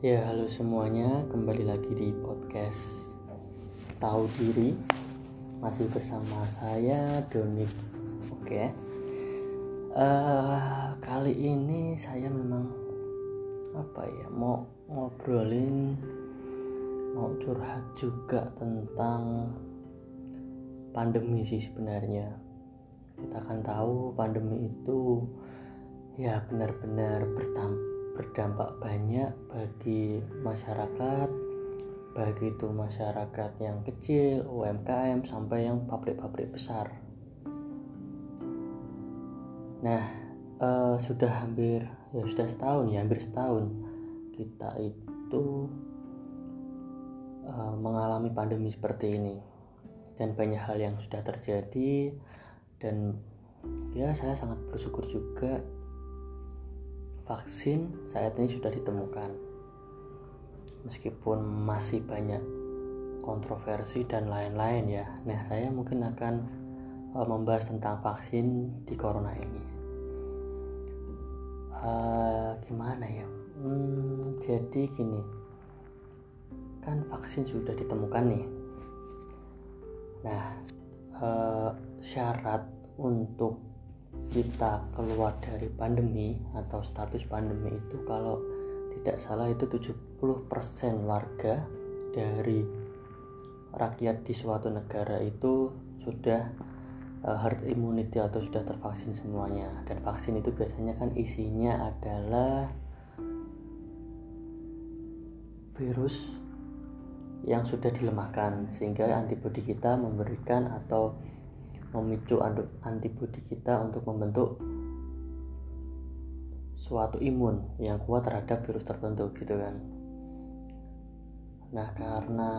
Ya, halo semuanya, kembali lagi di podcast Tahu Diri. Masih bersama saya Donik. Oke. Uh, kali ini saya memang apa ya, mau ngobrolin mau curhat juga tentang pandemi sih sebenarnya. Kita akan tahu pandemi itu ya benar-benar bertampak berdampak banyak bagi masyarakat baik itu masyarakat yang kecil, UMKM sampai yang pabrik-pabrik besar. Nah, uh, sudah hampir ya sudah setahun ya, hampir setahun kita itu uh, mengalami pandemi seperti ini dan banyak hal yang sudah terjadi dan ya saya sangat bersyukur juga vaksin saat ini sudah ditemukan. Meskipun masih banyak kontroversi dan lain-lain ya. Nah, saya mungkin akan uh, membahas tentang vaksin di corona ini. Uh, gimana ya? Hmm, jadi gini, kan vaksin sudah ditemukan nih. Nah, uh, syarat untuk kita keluar dari pandemi atau status pandemi itu kalau tidak salah itu 70% warga dari rakyat di suatu negara itu sudah uh, herd immunity atau sudah tervaksin semuanya. Dan vaksin itu biasanya kan isinya adalah virus yang sudah dilemahkan sehingga antibodi kita memberikan atau memicu antibodi kita untuk membentuk suatu imun yang kuat terhadap virus tertentu gitu kan. Nah karena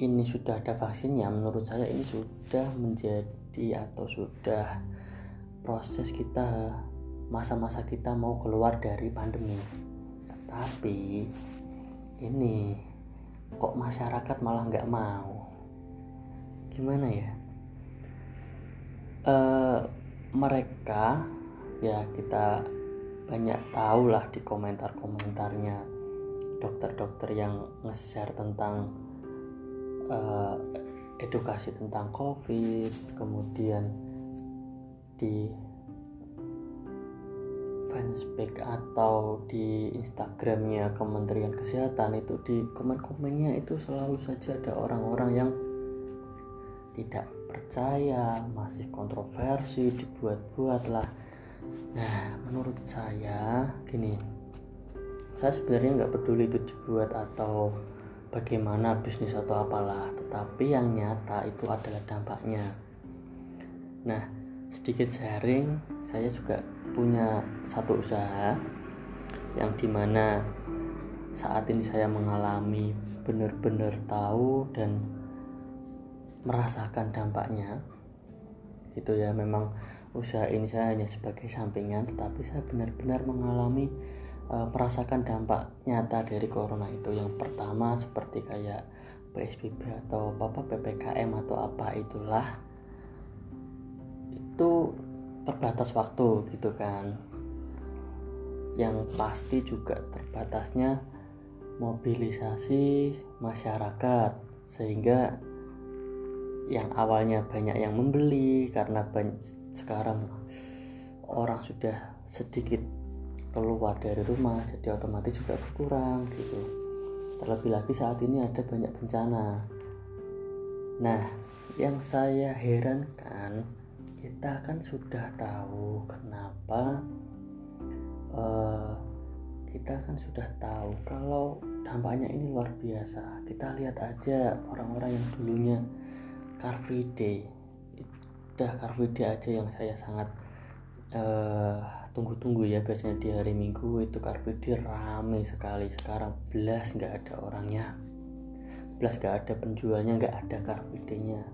ini sudah ada vaksinnya menurut saya ini sudah menjadi atau sudah proses kita masa-masa kita mau keluar dari pandemi. Tetapi ini kok masyarakat malah nggak mau? Gimana ya uh, mereka ya kita banyak tahu lah di komentar-komentarnya dokter-dokter yang nge-share tentang uh, edukasi tentang covid kemudian di fanspage atau di instagramnya kementerian kesehatan itu di komen-komennya itu selalu saja ada orang-orang yang tidak percaya masih kontroversi dibuat-buat lah. Nah menurut saya gini. Saya sebenarnya nggak peduli itu dibuat atau bagaimana bisnis atau apalah tetapi yang nyata itu adalah dampaknya. Nah sedikit sharing saya juga punya satu usaha yang di mana saat ini saya mengalami benar-benar tahu dan merasakan dampaknya. Gitu ya memang usaha ini saya hanya sebagai sampingan tetapi saya benar-benar mengalami uh, merasakan dampak nyata dari corona itu. Yang pertama seperti kayak PSBB atau apa PPKM atau apa itulah itu terbatas waktu gitu kan. Yang pasti juga terbatasnya mobilisasi masyarakat sehingga yang awalnya banyak yang membeli karena banyak, sekarang orang sudah sedikit keluar dari rumah jadi otomatis juga berkurang gitu. Terlebih lagi saat ini ada banyak bencana. Nah yang saya herankan kita kan sudah tahu kenapa uh, kita kan sudah tahu kalau dampaknya ini luar biasa. Kita lihat aja orang-orang yang dulunya Car Free Day. Udah Car Free Day aja yang saya sangat eh, tunggu-tunggu ya. Biasanya di hari Minggu itu Car Free Day rame sekali. Sekarang belas nggak ada orangnya. Belas nggak ada penjualnya nggak ada Car Free Day-nya.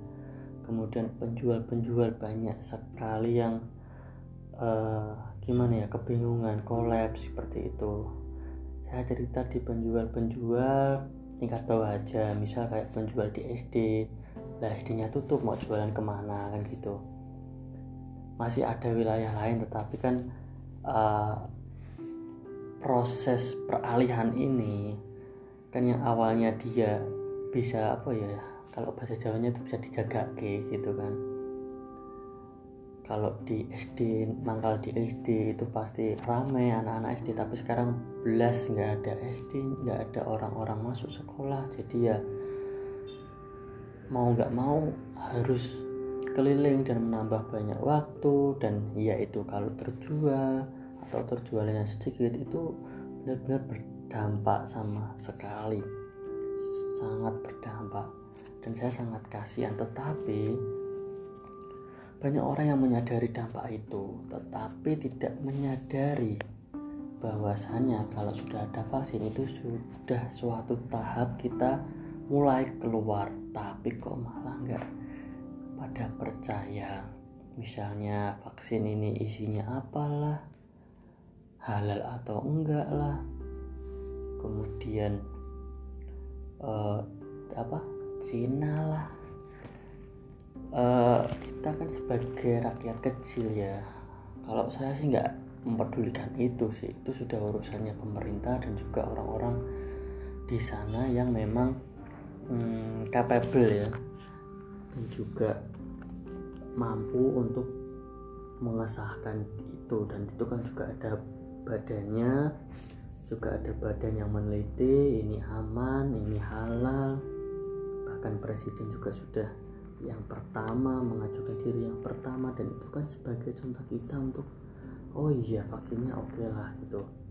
Kemudian penjual-penjual banyak sekali yang uh, gimana ya kebingungan kolaps seperti itu. Saya cerita di penjual-penjual tingkat bawah aja. Misal kayak penjual di SD lah SD nya tutup mau jualan ke mana kan gitu. Masih ada wilayah lain tetapi kan uh, proses peralihan ini kan yang awalnya dia bisa apa ya kalau bahasa Jawanya itu bisa dijaga gitu kan. Kalau di SD mangkal di SD itu pasti ramai anak-anak SD tapi sekarang belas nggak ada SD nggak ada orang-orang masuk sekolah jadi ya mau nggak mau harus keliling dan menambah banyak waktu dan ya itu kalau terjual atau terjualnya sedikit itu benar-benar berdampak sama sekali. Sangat berdampak dan saya sangat kasihan. Tetapi banyak orang yang menyadari dampak itu tetapi tidak menyadari bahwasanya kalau sudah ada vaksin itu sudah suatu tahap kita mulai keluar tapi kok malah enggak pada percaya. Misalnya vaksin ini isinya apalah halal atau enggak lah. Kemudian uh, apa? Cina lah. Uh, kita kan sebagai rakyat kecil ya. Kalau saya sih nggak memperdulikan itu sih. Itu sudah urusannya pemerintah dan juga orang-orang di sana yang memang hmm, capable ya. Dan juga mampu untuk mengesahkan itu. Dan itu kan juga ada badannya juga ada badan yang meneliti ini aman ini halal. Bahkan presiden juga sudah yang pertama mengajukan diri yang pertama. Dan itu kan sebagai contoh kita untuk oh iya vaksinnya oke okay lah gitu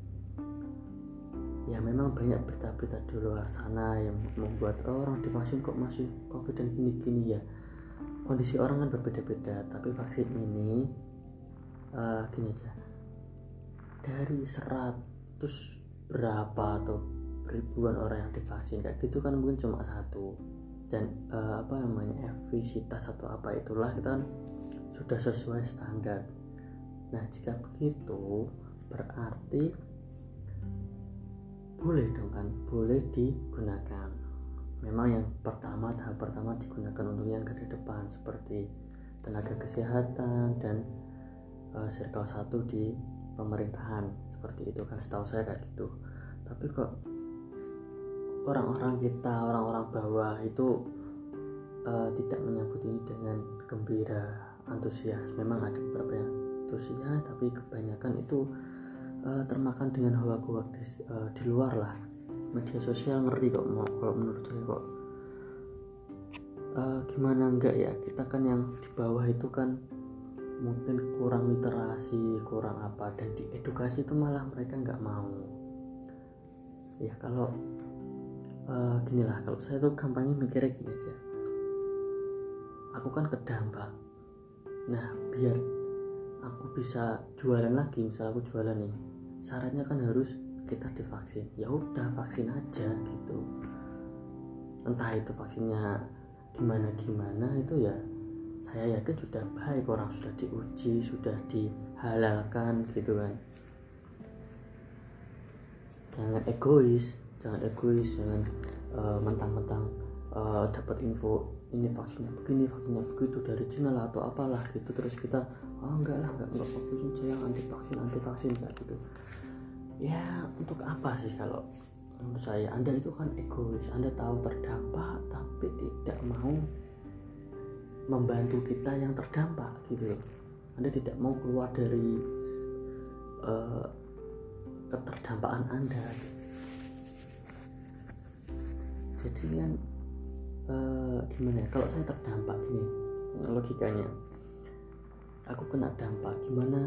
ya memang banyak berita-berita di luar sana yang membuat oh, orang divaksin kok masih covid dan gini-gini ya. Kondisi orang kan berbeda-beda tapi vaksin ini uh, gini aja. Dari 100 berapa atau ribuan orang yang divaksin kayak gitu kan mungkin cuma satu. Dan uh, apa namanya efisitas atau apa itulah kita kan sudah sesuai standar. Nah jika begitu berarti boleh dong kan? Boleh digunakan. Memang yang pertama tahap pertama digunakan untuk yang ke depan seperti tenaga kesehatan dan uh, circle satu di pemerintahan. Seperti itu kan? Setahu saya kayak gitu. Tapi kok orang-orang kita orang-orang bawah itu uh, tidak menyambut ini dengan gembira antusias. Memang ada beberapa yang antusias tapi kebanyakan itu uh, termakan dengan hoak-hoak di, uh, di luar lah. Media sosial ngeri kok mau kalau menurut saya kok. Uh, gimana enggak ya? Kita kan yang di bawah itu kan mungkin kurang literasi kurang apa dan di edukasi itu malah mereka nggak mau. Ya kalau uh, ginilah kalau saya tuh kampanye mikirnya gini aja. Aku kan kedampak nah biar aku bisa jualan lagi misal aku jualan nih syaratnya kan harus kita divaksin. Ya udah vaksin aja gitu. Entah itu vaksinnya gimana gimana itu ya saya yakin sudah baik. Orang sudah diuji sudah dihalalkan gitu kan. Jangan egois jangan egois jangan uh, mentang-mentang uh, dapat info ini vaksinnya begini vaksinnya begitu dari Cina lah atau apalah gitu. Terus kita oh enggak lah enggak enggak vaksin saya anti vaksin anti vaksin kayak gitu. Ya untuk apa sih kalau menurut saya? Anda itu kan egois anda tahu terdampak tapi tidak mau membantu kita yang terdampak gitu loh. Anda tidak mau keluar dari uh, keterdampakan anda jadi kan uh, gimana ya? Kalau saya terdampak gini logikanya. Aku kena dampak. Gimana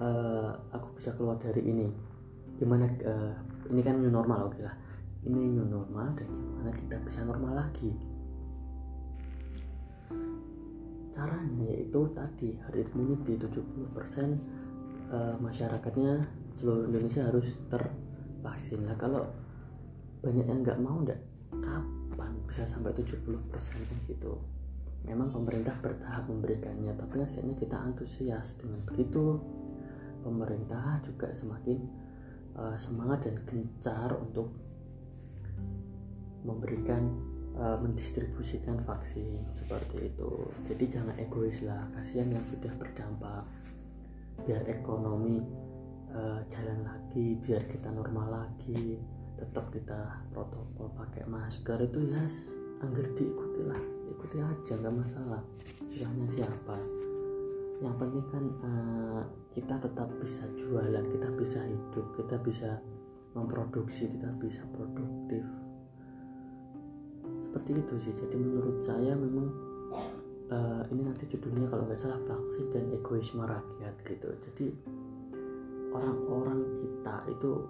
uh, aku bisa keluar dari ini? Gimana uh, ini kan new normal oke lah. Ini new normal dan gimana kita bisa normal lagi? Caranya yaitu tadi herd immunity 70% uh, masyarakatnya seluruh Indonesia harus tervaksin. Lah kalau banyak yang nggak mau ndak? Kapan bisa sampai 70% kan gitu. Memang pemerintah bertahap memberikannya tapi setidaknya kita antusias dengan begitu. Pemerintah juga semakin uh, semangat dan gencar untuk memberikan uh, mendistribusikan vaksin seperti itu. Jadi jangan egois lah kasihan yang sudah berdampak. Biar ekonomi uh, jalan lagi biar kita normal lagi tetap kita protokol pakai masker itu ya yes, anggar diikuti lah ikuti aja nggak masalah. Susahnya siapa? Yang penting kan uh, kita tetap bisa jualan kita bisa hidup kita bisa memproduksi kita bisa produktif. Seperti itu sih. Jadi menurut saya memang uh, ini nanti judulnya kalau nggak salah vaksin dan egoisme rakyat gitu. Jadi orang-orang kita itu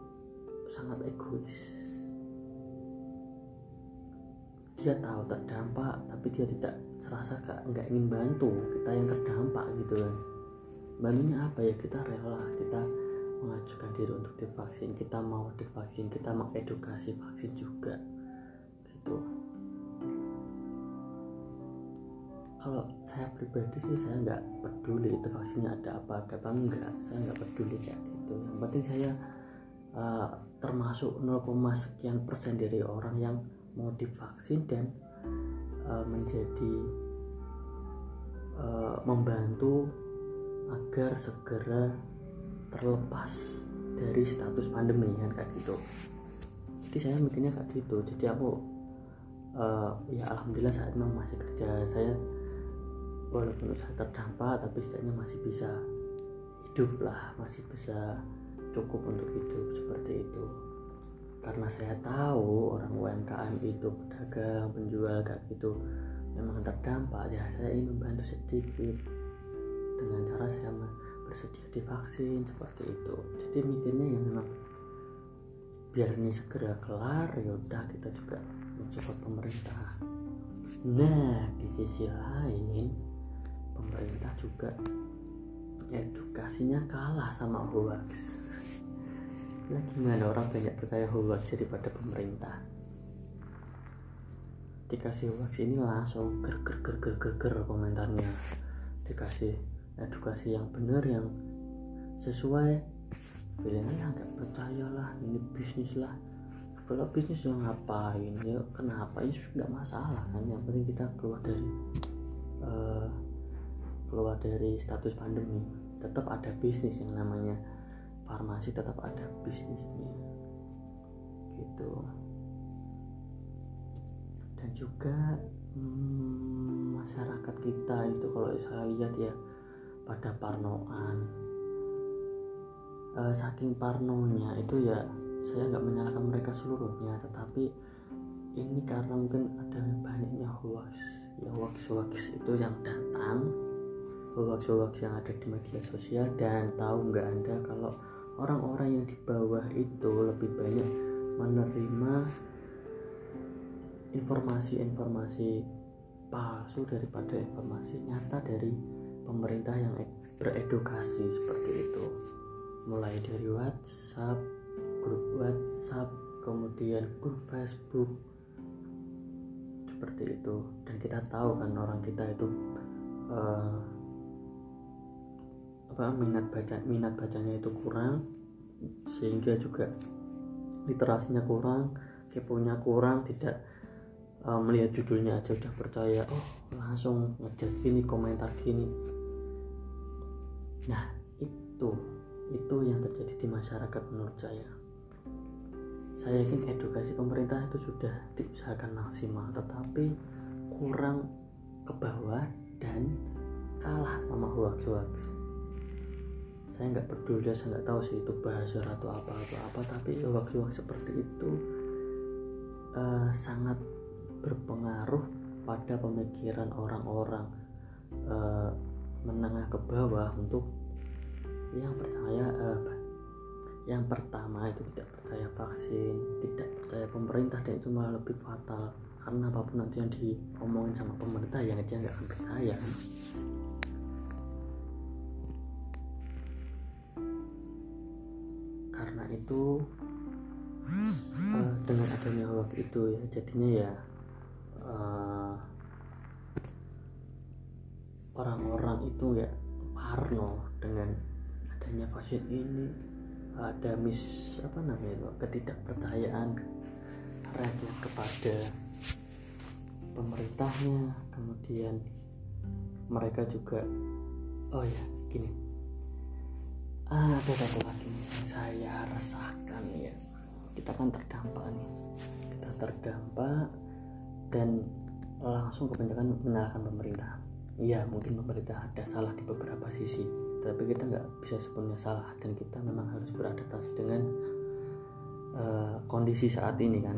sangat egois. Dia tahu terdampak tapi dia tidak serasa nggak ingin bantu kita yang terdampak gitu kan. Bantunya apa ya? Kita rela kita mengajukan diri untuk divaksin. Kita mau divaksin kita mengedukasi vaksin juga gitu. Kalau saya pribadi sih saya nggak peduli itu vaksinnya ada apa ada apa enggak. Saya nggak peduli kayak gitu. Yang penting saya uh, termasuk 0, sekian persen dari orang yang mau divaksin dan uh, menjadi uh, membantu agar segera terlepas dari status pandemi kan kayak gitu. Jadi saya mikirnya kayak gitu. Jadi aku uh, ya alhamdulillah saat memang masih kerja. Saya walaupun saya terdampak tapi setidaknya masih bisa hidup lah masih bisa cukup untuk hidup seperti itu. Karena saya tahu orang UMKM itu pedagang penjual kayak gitu memang terdampak. Ya saya ingin membantu sedikit dengan cara saya bersedia divaksin seperti itu. Jadi mikirnya ya memang biar ini segera kelar ya udah kita juga mencoba pemerintah. Nah di sisi lain pemerintah juga edukasinya kalah sama hoax Nah gimana orang banyak percaya hoax daripada pemerintah? Dikasih hoax ini langsung ger ger ger ger ger ger komentarnya. Dikasih edukasi yang benar yang sesuai. Pilihan ya nggak percaya lah ini bisnis lah. Kalau bisnis yang ngapain? Ya kenapa? Ini nggak masalah kan. Yang penting kita keluar dari uh, keluar dari status pandemi. Tetap ada bisnis yang namanya farmasi tetap ada bisnisnya. Gitu. Dan juga hmm, masyarakat kita itu kalau saya lihat ya pada parnoan. E, saking parnonya itu ya saya nggak menyalahkan mereka seluruhnya tetapi ini karena mungkin ada banyaknya hoax. Ya hoax hoax itu yang datang hoax-hoax yang ada di media sosial dan tahu nggak anda kalau orang-orang yang di bawah itu lebih banyak menerima informasi-informasi palsu daripada informasi nyata dari pemerintah yang beredukasi seperti itu. Mulai dari WhatsApp grup WhatsApp kemudian grup Facebook seperti itu. Dan kita tahu kan orang kita itu uh, apa minat baca minat bacanya itu kurang sehingga juga literasinya kurang keponya kurang tidak uh, melihat judulnya aja udah percaya oh langsung ngejat gini komentar gini. Nah itu itu yang terjadi di masyarakat menurut saya. Saya yakin edukasi pemerintah itu sudah diusahakan maksimal tetapi kurang ke bawah dan kalah sama hoax-hoax saya nggak peduli saya nggak tahu sih itu bahasa atau apa apa apa tapi hoax-hoax seperti itu uh, sangat berpengaruh pada pemikiran orang-orang uh, menengah ke bawah untuk yang percaya uh, yang pertama itu tidak percaya vaksin tidak percaya pemerintah dan itu malah lebih fatal. Karena apa pun nanti yang diomongin sama pemerintah yang dia nggak akan percaya itu uh, dengan adanya hoax itu ya jadinya ya uh, orang-orang itu ya parno dengan adanya vaksin ini. Ada mis apa namanya itu ketidakpercayaan rakyat kepada pemerintahnya. Kemudian mereka juga oh ya gini ada satu lagi. Saya resahkan ya. Kita kan terdampak nih. Kita terdampak dan langsung kebanyakan menyalahkan pemerintah. Iya mungkin pemerintah ada salah di beberapa sisi tapi kita nggak bisa sepenuhnya salah. Dan kita memang harus beradaptasi dengan uh, kondisi saat ini kan.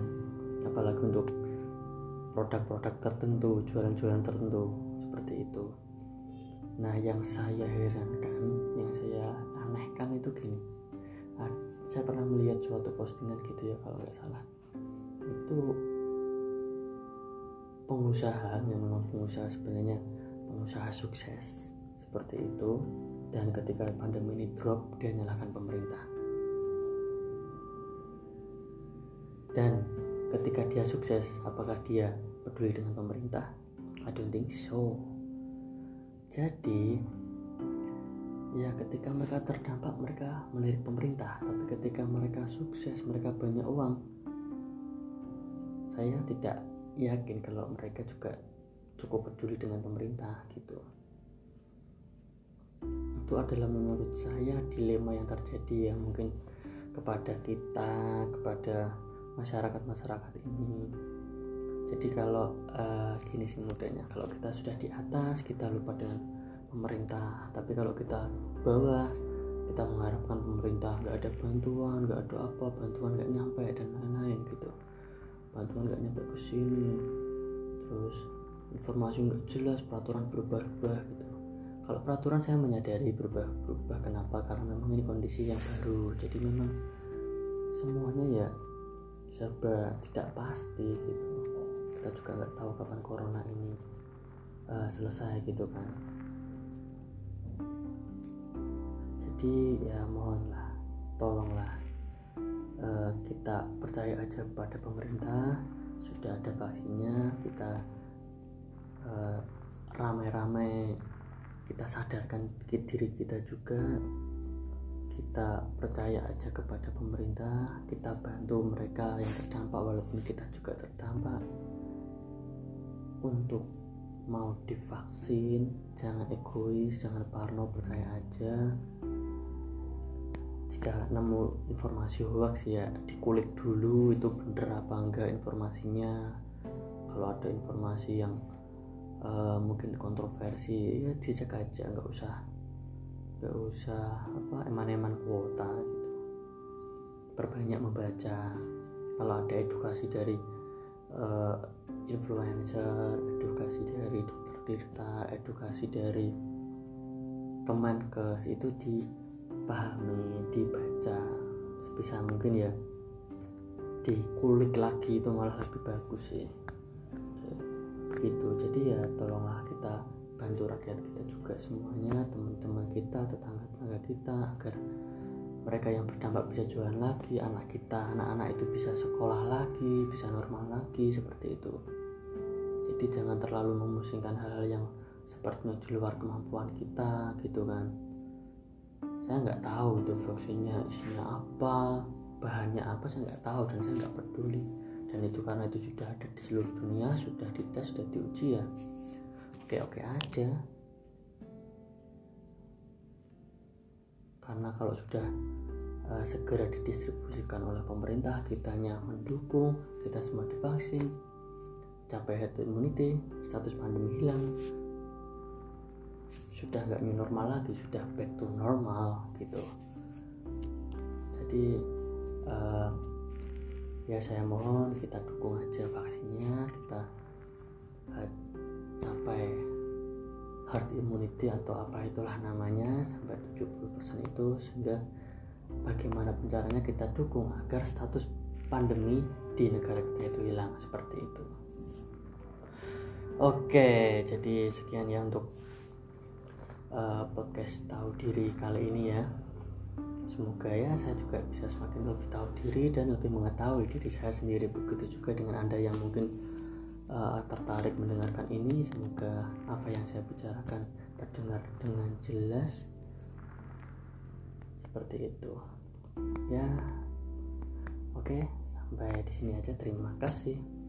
Apalagi untuk produk-produk tertentu jualan-jualan tertentu seperti itu. Nah yang saya herankan yang saya anehkan itu gini. Saya pernah melihat suatu postingan gitu ya kalau nggak salah. Itu pengusaha yang memang pengusaha sebenarnya pengusaha sukses seperti itu. Dan ketika pandemi ini drop dia nyalakan pemerintah. Dan ketika dia sukses apakah dia peduli dengan pemerintah? I don't think so. Jadi ya ketika mereka terdampak mereka melirik pemerintah. Tapi ketika mereka sukses mereka banyak uang saya tidak yakin kalau mereka juga cukup peduli dengan pemerintah gitu. Itu adalah menurut saya dilema yang terjadi yang mungkin kepada kita kepada masyarakat-masyarakat ini. Jadi kalau uh, gini sih mudahnya kalau kita sudah di atas kita lupa dengan pemerintah. Tapi kalau kita bawah kita mengharapkan pemerintah nggak ada bantuan nggak ada apa bantuan nggak nyampe dan lain-lain gitu. Bantuan nggak nyampe ke sini. Terus informasi nggak jelas peraturan berubah-ubah gitu. Kalau peraturan saya menyadari berubah-berubah. Kenapa? Karena memang ini kondisi yang baru. Jadi memang semuanya ya serba tidak pasti gitu. Kita juga nggak tahu kapan corona ini uh, selesai gitu kan jadi ya mohonlah tolonglah uh, kita percaya aja pada pemerintah sudah ada vaksinnya kita uh, ramai-ramai kita sadarkan diri kita juga kita percaya aja kepada pemerintah kita bantu mereka yang terdampak walaupun kita juga terdampak. Untuk mau divaksin jangan egois jangan parno percaya aja jika nemu informasi hoax ya dikulik dulu itu bener apa enggak informasinya. Kalau ada informasi yang uh, mungkin kontroversi ya dicek aja nggak usah nggak usah apa eman-eman kuota gitu. Perbanyak membaca. Kalau ada edukasi dari uh, influencer edukasi dari dokter Tirta edukasi dari Kemenkes itu dipahami dibaca sebisa mungkin ya dikulik lagi itu malah lebih bagus sih. Gitu jadi ya tolonglah kita bantu rakyat kita juga semuanya teman-teman kita tetangga-tetangga kita agar mereka yang berdampak bisa jualan lagi anak kita anak-anak itu bisa sekolah lagi bisa normal lagi seperti itu. Jadi jangan terlalu memusingkan hal-hal yang sepertinya di luar kemampuan kita gitu kan saya nggak tahu itu vaksinnya isinya apa bahannya apa saya nggak tahu dan saya nggak peduli. Dan itu karena itu sudah ada di seluruh dunia sudah dites sudah diuji ya. Oke oke aja. Karena kalau sudah uh, segera didistribusikan oleh pemerintah kitanya mendukung kita semua divaksin capai herd immunity status pandemi hilang sudah nggak new normal lagi sudah back to normal gitu. Jadi uh, ya saya mohon kita dukung aja vaksinnya kita uh, capai herd immunity atau apa itulah namanya sampai 70% itu sehingga bagaimana caranya kita dukung agar status pandemi di negara kita itu hilang seperti itu. Oke jadi sekian ya untuk uh, podcast tahu diri kali ini ya. Semoga ya saya juga bisa semakin lebih tahu diri dan lebih mengetahui diri saya sendiri. Begitu juga dengan anda yang mungkin uh, tertarik mendengarkan ini semoga apa yang saya bicarakan terdengar dengan jelas. Seperti itu. Ya. Oke sampai di sini aja. Terima kasih